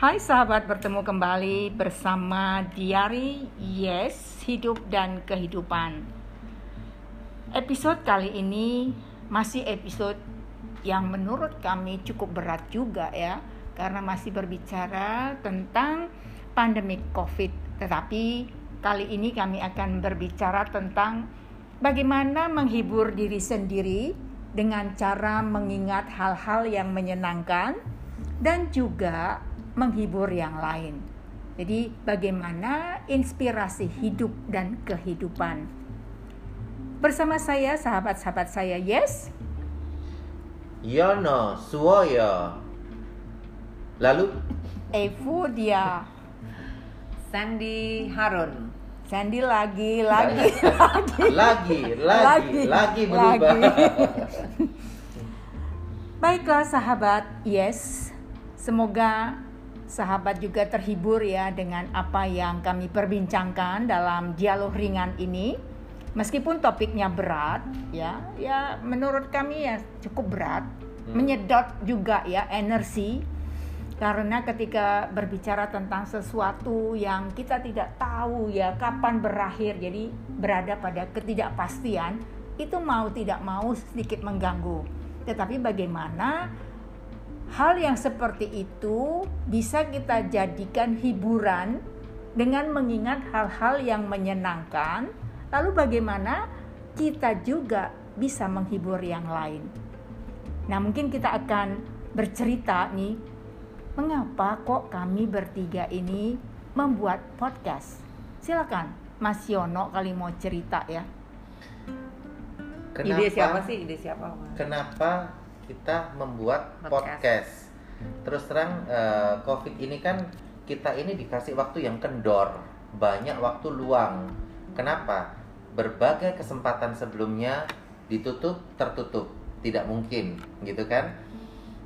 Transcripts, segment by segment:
Hai sahabat, bertemu kembali bersama Diary Yes, Hidup dan Kehidupan. Episode kali ini masih episode yang menurut kami cukup berat juga ya, karena masih berbicara tentang pandemi COVID. Tetapi kali ini kami akan berbicara tentang bagaimana menghibur diri sendiri dengan cara mengingat hal-hal yang menyenangkan dan juga menghibur yang lain. Jadi, bagaimana inspirasi hidup dan kehidupan bersama saya, sahabat-sahabat saya, yes. Yono Suwoyo. Lalu Evodia, Sandy Harun. Sandy lagi, lagi, lagi, lagi, lagi, lagi berubah. Baiklah sahabat, yes. Semoga sahabat juga terhibur ya dengan apa yang kami perbincangkan dalam dialog ringan ini. Meskipun topiknya berat, ya, ya menurut kami ya cukup berat, Hmm. menyedot juga ya energi karena ketika berbicara tentang sesuatu yang kita tidak tahu ya kapan berakhir, jadi berada pada ketidakpastian, itu mau tidak mau sedikit mengganggu. Tetapi bagaimana hal yang seperti itu bisa kita jadikan hiburan dengan mengingat hal-hal yang menyenangkan, lalu bagaimana kita juga bisa menghibur yang lain. Nah, mungkin kita akan bercerita nih, mengapa kok kami bertiga ini membuat podcast? Silakan, Mas Yono kali mau cerita ya. Kenapa, Ide siapa sih? Ide siapa? Kenapa kita membuat Podcast. podcast? Terus terang eh, COVID ini kan kita ini dikasih waktu yang kendor, banyak waktu luang. Kenapa? Berbagai kesempatan sebelumnya ditutup, tertutup, tidak mungkin, gitu kan?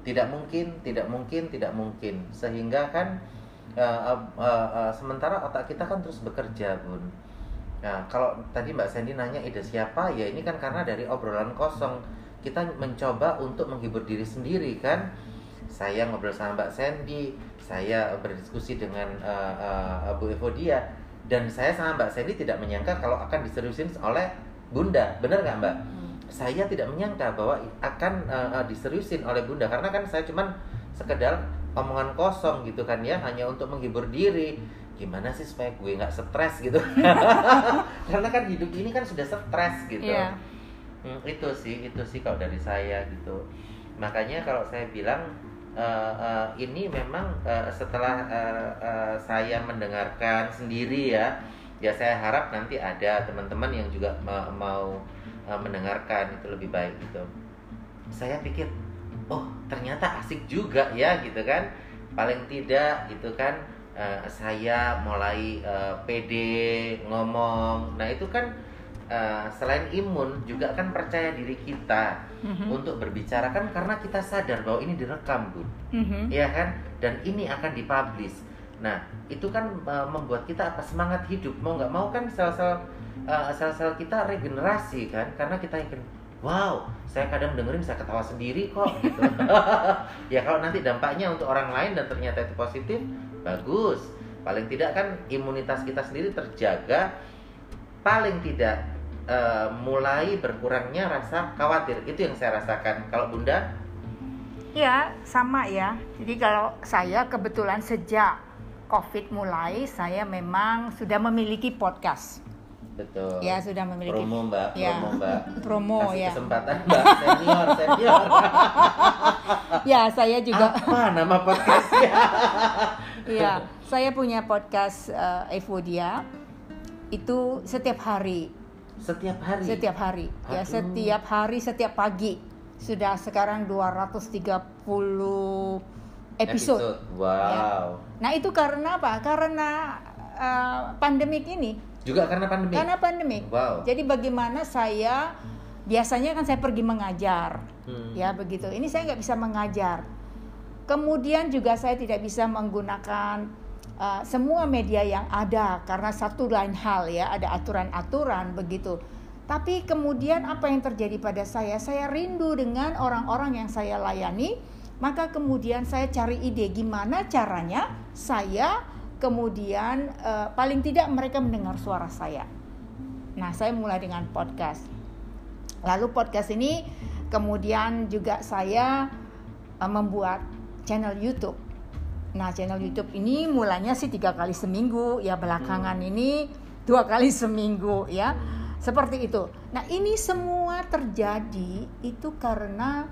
Tidak mungkin, tidak mungkin, tidak mungkin. Sehingga kan eh, eh, eh, eh, sementara otak kita kan terus bekerja, Bun. Nah, kalau tadi Mbak Sandy nanya ide siapa, ya ini kan karena dari obrolan kosong kita mencoba untuk menghibur diri sendiri kan. Saya ngobrol sama Mbak Sandy, saya berdiskusi dengan uh, uh, Bu Evodia, dan saya sama Mbak Sandy tidak menyangka kalau akan diseriusin oleh Bunda, benar nggak Mbak? Saya tidak menyangka bahwa akan uh, diseriusin oleh Bunda karena kan saya cuman sekedar omongan kosong gitu kan ya, hanya untuk menghibur diri gimana sih supaya gue nggak stres gitu karena kan hidup ini kan sudah stres gitu Iya. Hmm, itu sih itu sih kalau dari saya gitu. Makanya kalau saya bilang eh, eh, ini memang eh, setelah eh, eh, saya mendengarkan sendiri ya ya saya harap nanti ada teman-teman yang juga ma- mau eh, mendengarkan itu lebih baik gitu. Saya pikir oh ternyata asik juga ya gitu kan. Paling tidak gitu kan eh, saya mulai eh, pede ngomong. Nah itu kan eh, selain imun juga kan percaya diri kita Mhm. untuk berbicara. Kan karena kita sadar bahwa ini direkam bun Mhm. ya kan? Dan ini akan dipublish. Nah itu kan eh, membuat kita apa? Semangat hidup. Mau nggak mau kan sel-sel eh, sel-sel kita regenerasi kan? Karena kita yakin wow saya kadang dengerin saya ketawa sendiri kok gitu. Ya kalau nanti dampaknya untuk orang lain dan ternyata itu positif bagus. Paling tidak kan imunitas kita sendiri terjaga. Paling tidak eh, mulai berkurangnya rasa khawatir. Itu yang saya rasakan. Kalau bunda? Ya, sama ya. Jadi kalau saya kebetulan sejak COVID mulai, saya memang sudah memiliki podcast. betul. Ya, sudah memiliki. Promo mbak. Ya. promo mbak. Promo, Kasih ya. kesempatan mbak. Senior senior. Ya, saya juga. Apa nama podcastnya? Ya, saya punya podcast eh, Evodia. Itu setiap hari, setiap hari setiap hari. Ya, setiap hari, setiap pagi. Sudah sekarang 230 episode. wow Nah, itu karena apa? Karena eh, pandemik ini. juga karena pandemi Karena pandemik. wow Jadi bagaimana saya biasanya kan saya pergi mengajar, Hmm. ya begitu. Ini saya nggak bisa mengajar. Kemudian juga saya tidak bisa menggunakan uh, semua media yang ada karena satu lain hal ya ada aturan-aturan begitu. Tapi kemudian apa yang terjadi pada saya? Saya rindu dengan orang-orang yang saya layani Maka kemudian saya cari ide gimana caranya saya kemudian eh, paling tidak mereka mendengar suara saya. Nah, saya mulai dengan podcast. Lalu podcast ini kemudian juga saya eh, membuat channel YouTube. Nah, channel YouTube ini mulanya sih tiga kali seminggu, ya belakangan ini dua kali seminggu, ya seperti itu. Nah, ini semua terjadi itu karena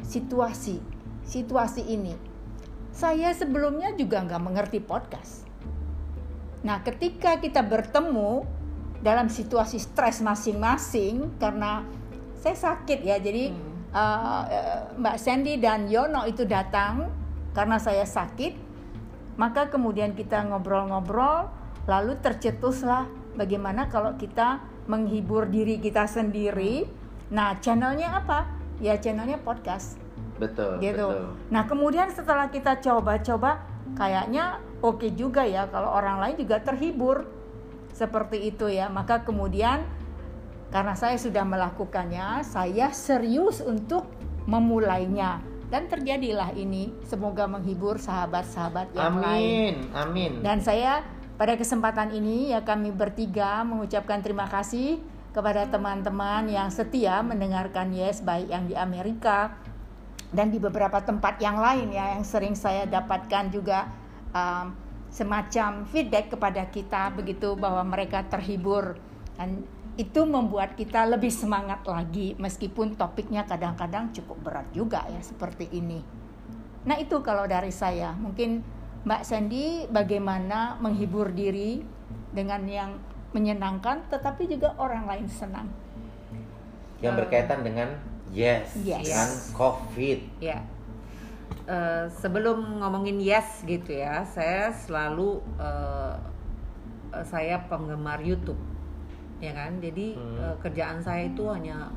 situasi, situasi ini. Saya sebelumnya juga nggak mengerti podcast. Nah, ketika kita bertemu dalam situasi stres masing-masing, karena saya sakit ya, jadi uh, uh, Mbak Sandy dan Yono itu datang karena saya sakit, maka kemudian kita ngobrol-ngobrol, lalu tercetuslah bagaimana kalau kita menghibur diri kita sendiri. Nah, channelnya apa? Ya channelnya podcast Betul, gitu. betul. Nah kemudian setelah kita coba-coba, kayaknya oke juga ya kalau orang lain juga terhibur seperti itu ya. Maka kemudian karena saya sudah melakukannya, saya serius untuk memulainya dan terjadilah ini. Semoga menghibur sahabat-sahabat yang lain. Amin, amin. Dan saya pada kesempatan ini ya kami bertiga mengucapkan terima kasih kepada teman-teman yang setia mendengarkan Yes baik yang di Amerika dan di beberapa tempat yang lain ya yang sering saya dapatkan juga um, semacam feedback kepada kita begitu bahwa mereka terhibur dan itu membuat kita lebih semangat lagi meskipun topiknya kadang-kadang cukup berat juga ya seperti ini. Nah itu kalau dari saya mungkin Mbak Sandy bagaimana menghibur diri dengan yang menyenangkan tetapi juga orang lain senang. Yang berkaitan dengan yes, Yes. dengan COVID. Ya. Eh, sebelum ngomongin yes gitu ya, saya selalu eh, saya penggemar YouTube, ya kan. Jadi Hmm. eh, kerjaan saya itu hanya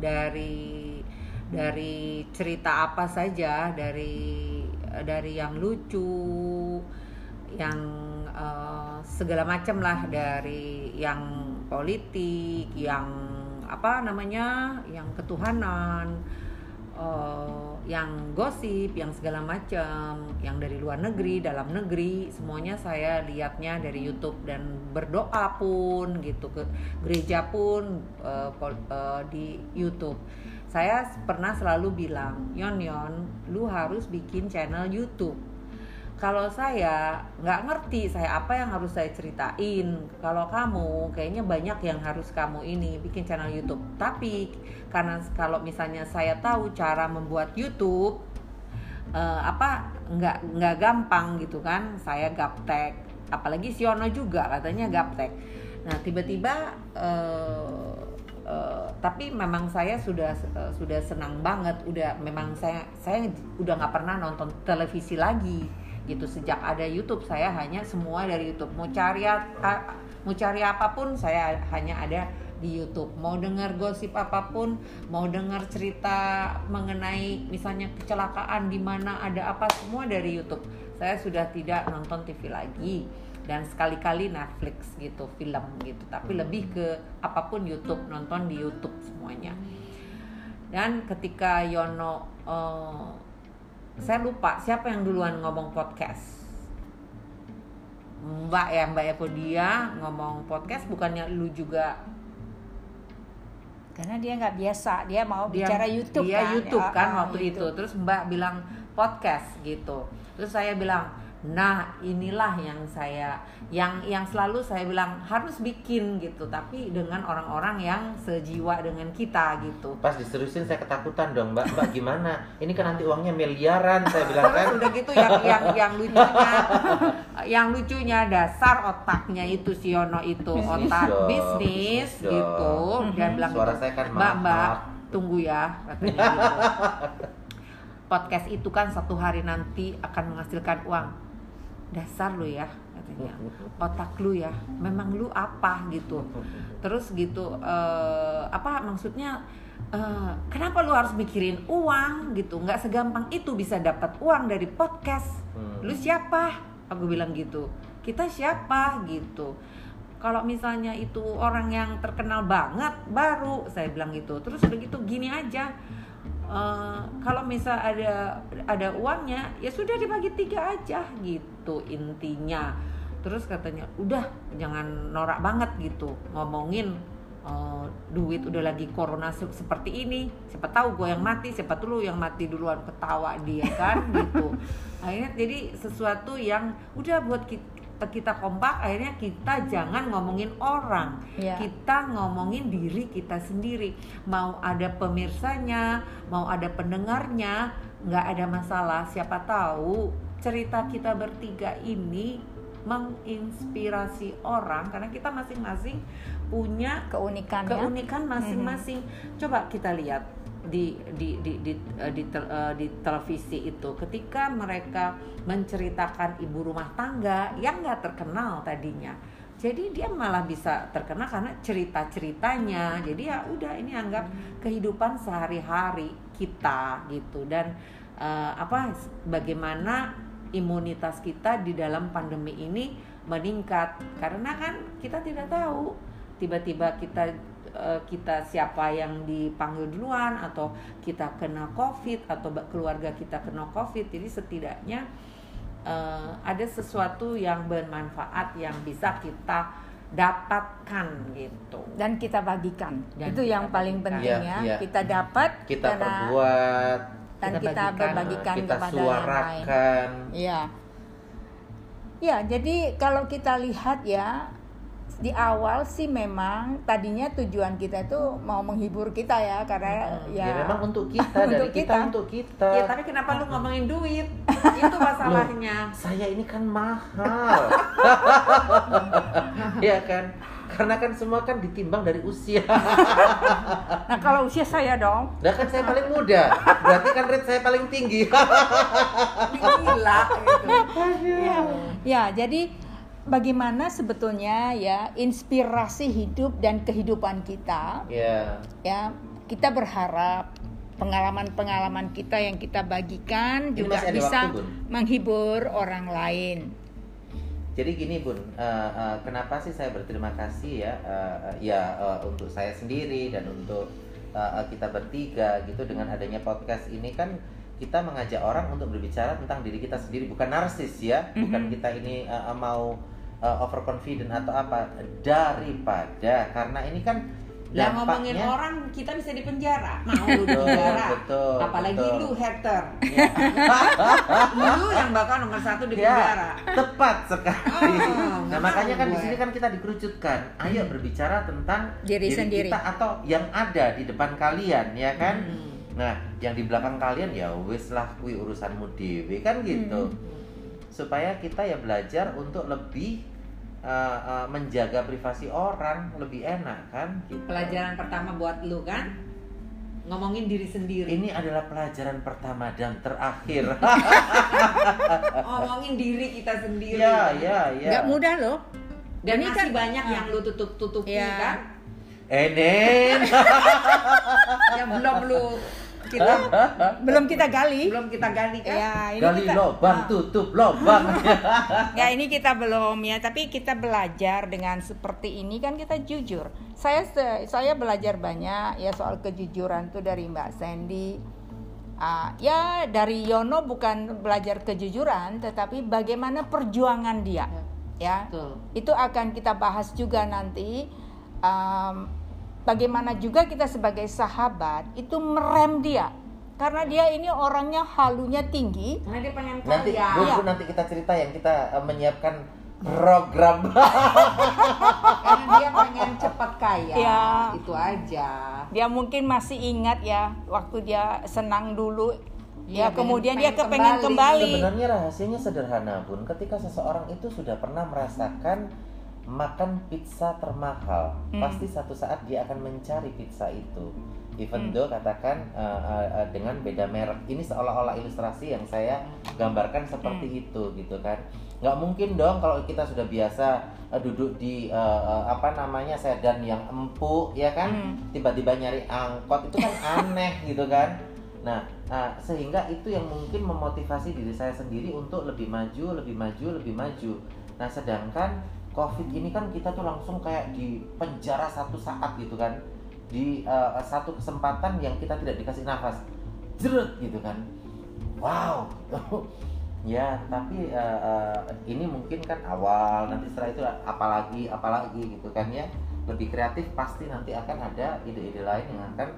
dari dari cerita apa saja, dari dari yang lucu, yang eh, segala macam lah, dari yang politik, yang apa namanya, yang ketuhanan eh, yang gosip, yang segala macam, yang dari luar negeri, dalam negeri, semuanya saya lihatnya dari YouTube dan berdoa pun gitu ke gereja pun pol- eh, di YouTube. Saya pernah selalu bilang, Yon Yon, lu harus bikin channel YouTube kalau saya nggak ngerti saya apa yang harus saya ceritain? Kalau kamu kayaknya banyak yang harus kamu ini bikin channel YouTube. Tapi karena kalau misalnya saya tahu cara membuat YouTube eh, apa nggak nggak gampang gitu kan? Saya gaptek. Apalagi Siono juga katanya gaptek. Nah tiba-tiba eh, eh, tapi memang saya sudah eh, sudah senang banget. Udah memang saya saya udah nggak pernah nonton televisi lagi gitu. Sejak ada YouTube saya hanya semua dari YouTube. Mau cari mau cari apa pun saya hanya ada di YouTube. Mau dengar gosip apa pun mau dengar cerita mengenai misalnya kecelakaan di mana ada apa semua dari YouTube. Saya sudah tidak nonton TV lagi dan sekali-kali Netflix gitu film gitu. Tapi lebih ke apa pun YouTube nonton di YouTube semuanya. Dan ketika Yono eh, saya lupa siapa yang duluan ngomong podcast Mbak ya Mbak Evodia ngomong podcast bukannya lu juga Karena dia nggak biasa, dia mau dia bicara YouTube dia kan. YouTube kan ah, waktu itu YouTube. terus Mbak bilang podcast gitu terus saya bilang nah inilah yang saya yang yang selalu saya bilang harus bikin gitu tapi dengan orang-orang yang sejiwa dengan kita gitu Pas diseriusin saya ketakutan dong, Mbak. Mbak gimana? Ini kan nanti uangnya miliaran, saya bilang kan. Terus udah gitu yang yang yang lucunya yang lucunya dasar otaknya itu si Yono itu Bisnis otak dong, bisnis bisnis dong. gitu dia bilang Suara gitu, saya kan mbak mbak maaf." tunggu ya katanya gitu. podcast itu kan satu hari nanti akan menghasilkan uang dasar lu ya katanya. Otak lu ya. Memang lu apa gitu. Terus gitu eh, apa maksudnya eh, kenapa lu harus mikirin uang gitu? Nggak segampang itu bisa dapat uang dari podcast. Hmm. lu siapa? Aku bilang gitu. Kita siapa gitu. Kalau misalnya itu orang yang terkenal banget baru saya bilang gitu. Terus udah gitu gini aja eh, kalau misal ada ada uangnya ya sudah dibagi tiga aja gitu intinya. Terus katanya udah jangan norak banget gitu. Ngomongin eh, duit udah lagi corona se- seperti ini. Siapa tahu gue yang mati siapa tuh lu yang mati duluan ketawa dia kan gitu. Akhirnya jadi sesuatu yang udah buat kita kita kompak akhirnya kita jangan ngomongin orang. Iya. kita ngomongin diri kita sendiri. Mau ada pemirsanya mau ada pendengarnya nggak ada masalah. Siapa tahu cerita kita bertiga ini menginspirasi orang karena kita masing-masing punya keunikannya keunikan masing-masing. Coba kita lihat di di di di eh, di, eh, di televisi itu ketika mereka menceritakan ibu rumah tangga yang nggak terkenal tadinya. Jadi dia malah bisa terkenal karena cerita-ceritanya. Jadi ya udah ini anggap kehidupan sehari-hari kita gitu dan eh, apa bagaimana imunitas kita di dalam pandemi ini meningkat karena kan kita tidak tahu tiba-tiba kita eh, kita siapa yang dipanggil duluan atau kita kena covid atau keluarga kita kena covid. Jadi setidaknya eh, ada sesuatu yang bermanfaat yang bisa kita dapatkan gitu. Dan kita bagikan. Dan itu kita yang paling bagikan. penting Iya, ya. iya. kita dapat kita karena- perbuat. dan kita kita, bagikan, berbagikan kita kepada yang lain. suarakan. Iya. Ya, jadi kalau kita lihat ya di awal sih memang tadinya tujuan kita itu mau menghibur kita ya karena Hmm. ya, ya, memang untuk kita Untuk dari kita, kita. untuk kita. Ya tapi kenapa lu ngomongin duit? Itu masalahnya. Saya ini kan mahal. Ya kan? Karena kan semua kan ditimbang dari usia. Nah, kalau usia saya dong. Nah kan saya paling muda. Berarti kan rate saya paling tinggi. Gila gitu. Ya, ya jadi bagaimana sebetulnya ya inspirasi hidup dan kehidupan kita ya ya kita berharap pengalaman-pengalaman kita yang kita bagikan Ini juga bisa waktu, Bun? menghibur orang lain. Jadi gini bun, eh, eh, kenapa sih saya berterima kasih ya, eh, eh, ya eh, untuk saya sendiri dan untuk eh, kita bertiga gitu dengan adanya podcast ini kan kita mengajak orang untuk berbicara tentang diri kita sendiri, bukan narsis ya, bukan Mhm. kita ini eh, mau eh, overconfident atau apa, daripada karena ini kan Lah ngomongin orang kita bisa di penjara. Mau lu di Betul, penjara. betul, Apalagi betul. lu hater. Ya. lu yang bakal nomor satu di Ya, penjara. tepat sekali. Oh, nah makanya kan di sini kan kita dikerucutkan. Ayo berbicara tentang Diri sendiri. kita atau yang ada di depan kalian, ya kan? Hmm. Nah, yang di belakang kalian ya wis lah kui urusanmu dewe kan gitu. Hmm. Supaya kita ya belajar untuk lebih uh, uh, menjaga privasi orang lebih enak kan? Gitu. Pelajaran pertama buat lu kan ngomongin diri sendiri. Ini adalah pelajaran pertama dan terakhir. ngomongin diri kita sendiri. ya, ya, ya. Nggak mudah loh. Dan Ini masih kan- banyak Ah. yang lu tutup-tutupi Ya. kan? Eh, Nen. Yang belum lu kita Belum kita gali. belum kita gali kan? Ya, ini Gali kita, lobang, Ah. tutup lobang. Ya ini kita belum ya, tapi kita belajar dengan seperti ini kan kita jujur. Saya saya belajar banyak ya soal kejujuran tuh dari Mbak Sandy. Ah, ya dari Yono bukan belajar kejujuran, tetapi bagaimana perjuangan dia, ya. Betul. Itu akan kita bahas juga nanti. Am, bagaimana juga kita sebagai sahabat itu merem dia, karena dia ini orangnya halunya tinggi. Karena dia pengen nanti, kaya. Bu, Iya. Bu, nanti kita cerita yang kita uh, menyiapkan program. Karena dia pengen cepat kaya. Iya. Itu aja. dia mungkin masih ingat ya waktu dia senang dulu ya pengen- kemudian pengen dia kepengen kembali. kembali, Sebenarnya rahasianya sederhana, Bun. Ketika seseorang itu sudah pernah merasakan makan pizza termahal, Hmm. pasti satu saat dia akan mencari pizza itu. Even Hmm. though katakan uh, uh, uh, dengan beda merek. Ini seolah-olah ilustrasi yang saya gambarkan seperti Hmm. itu gitu kan. Nggak mungkin dong kalau kita sudah biasa uh, duduk di uh, uh, apa namanya sedan yang empuk ya kan, Hmm. tiba-tiba nyari angkot itu kan aneh gitu kan. Nah, uh, sehingga itu yang mungkin memotivasi diri saya sendiri untuk lebih maju, lebih maju, lebih maju. Nah, sedangkan COVID ini kan kita tuh langsung kayak di penjara satu saat gitu kan, di uh, satu kesempatan yang kita tidak dikasih nafas. jerut gitu kan. Wow. Ya tapi uh, uh, ini mungkin kan awal nanti setelah itu apalagi apalagi gitu kan ya. Lebih kreatif pasti nanti akan ada ide-ide lain yang akan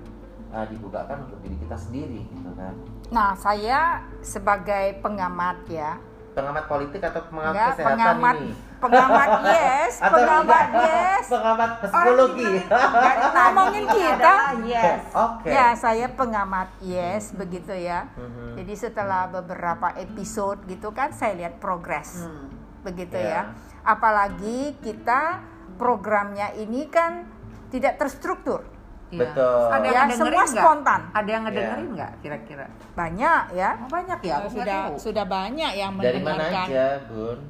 uh, dibukakan untuk diri kita sendiri gitu kan. Nah saya sebagai pengamat ya pengamat politik atau pengamat Enggak, kesehatan pengamat, ini pengamat yes atau pengamat enggak? yes pengamat psikologi ngomongin kita yes oke Ya, saya pengamat yes begitu ya. Mhm. Jadi setelah beberapa episode gitu kan saya lihat progres. Hmm. Begitu Ya. ya. Apalagi kita programnya ini kan tidak terstruktur. Iya. Betul. Ada yang Ya, ngedengerin semua nggak? spontan. Ada yang ngedengerin Iya. nggak kira-kira? Banyak ya. Oh, banyak ya, aku sudah tahu. sudah banyak yang dari mana mendengarkan. aja bun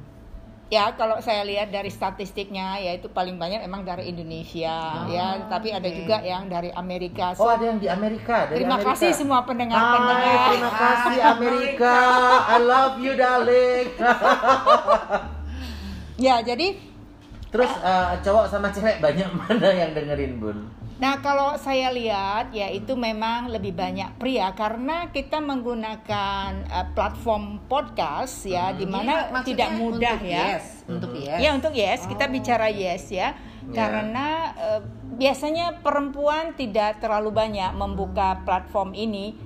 Ya, kalau saya lihat dari statistiknya yaitu paling banyak memang dari Indonesia Oh, ya, tapi ada juga yang dari Amerika. oh ada yang di Amerika dari Terima Amerika. kasih semua Hai, pendengar-pendengar. terima kasih Amerika. I love you darling. Ya, jadi Terus eh, cowok sama cewek banyak mana yang dengerin bun? Nah, kalau saya lihat ya itu memang lebih banyak pria karena kita menggunakan uh, platform podcast ya di mana tidak mudah untuk ya. Yes, untuk Mhm. yes. Ya untuk yes, kita Oh. bicara yes ya. Karena uh, biasanya perempuan tidak terlalu banyak membuka platform ini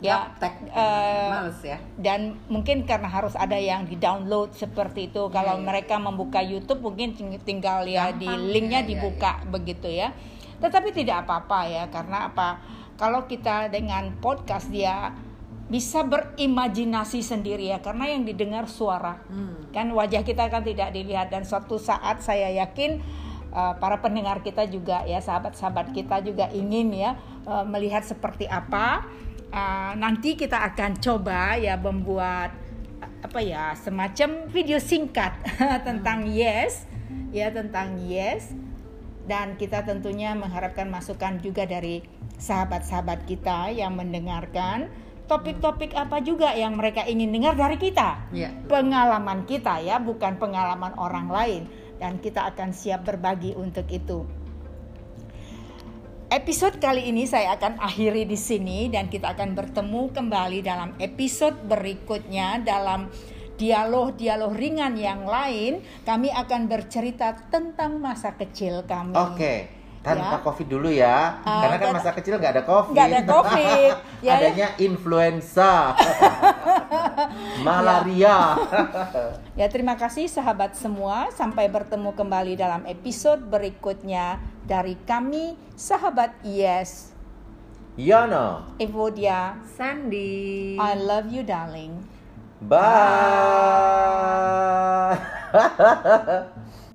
ya. Eh, Males ya. dan mungkin karena harus ada yang di download seperti itu kalau iya. mereka membuka YouTube mungkin ting- tinggal ya di Gampang, linknya iya, iya, dibuka begitu ya tetapi tidak apa-apa ya karena apa? Kalau kita dengan podcast dia bisa berimajinasi sendiri ya karena yang didengar suara. Hmm. kan wajah kita kan tidak dilihat dan suatu saat saya yakin uh, para pendengar kita juga ya sahabat-sahabat kita juga ingin ya uh, melihat seperti apa. Uh, nanti kita akan coba ya membuat apa ya semacam video singkat tentang yes ya tentang yes dan kita tentunya mengharapkan masukan juga dari sahabat-sahabat kita yang mendengarkan topik-topik apa juga yang mereka ingin dengar dari kita Iya. pengalaman kita ya, bukan pengalaman orang lain dan kita akan siap berbagi untuk itu. Episode kali ini saya akan akhiri di sini dan kita akan bertemu kembali dalam episode berikutnya dalam dialog-dialog ringan yang lain. Kami akan bercerita tentang masa kecil kami. Oke, tanpa Ya. covid dulu ya, Ah, karena kan masa kecil nggak ada covid. nggak ada COVID. Ya, Adanya influenza, malaria. Ya terima kasih sahabat semua. Sampai bertemu kembali dalam episode berikutnya dari kami sahabat Yes. Yono, Evodia, Sandy. I love you darling. Bye. Bye.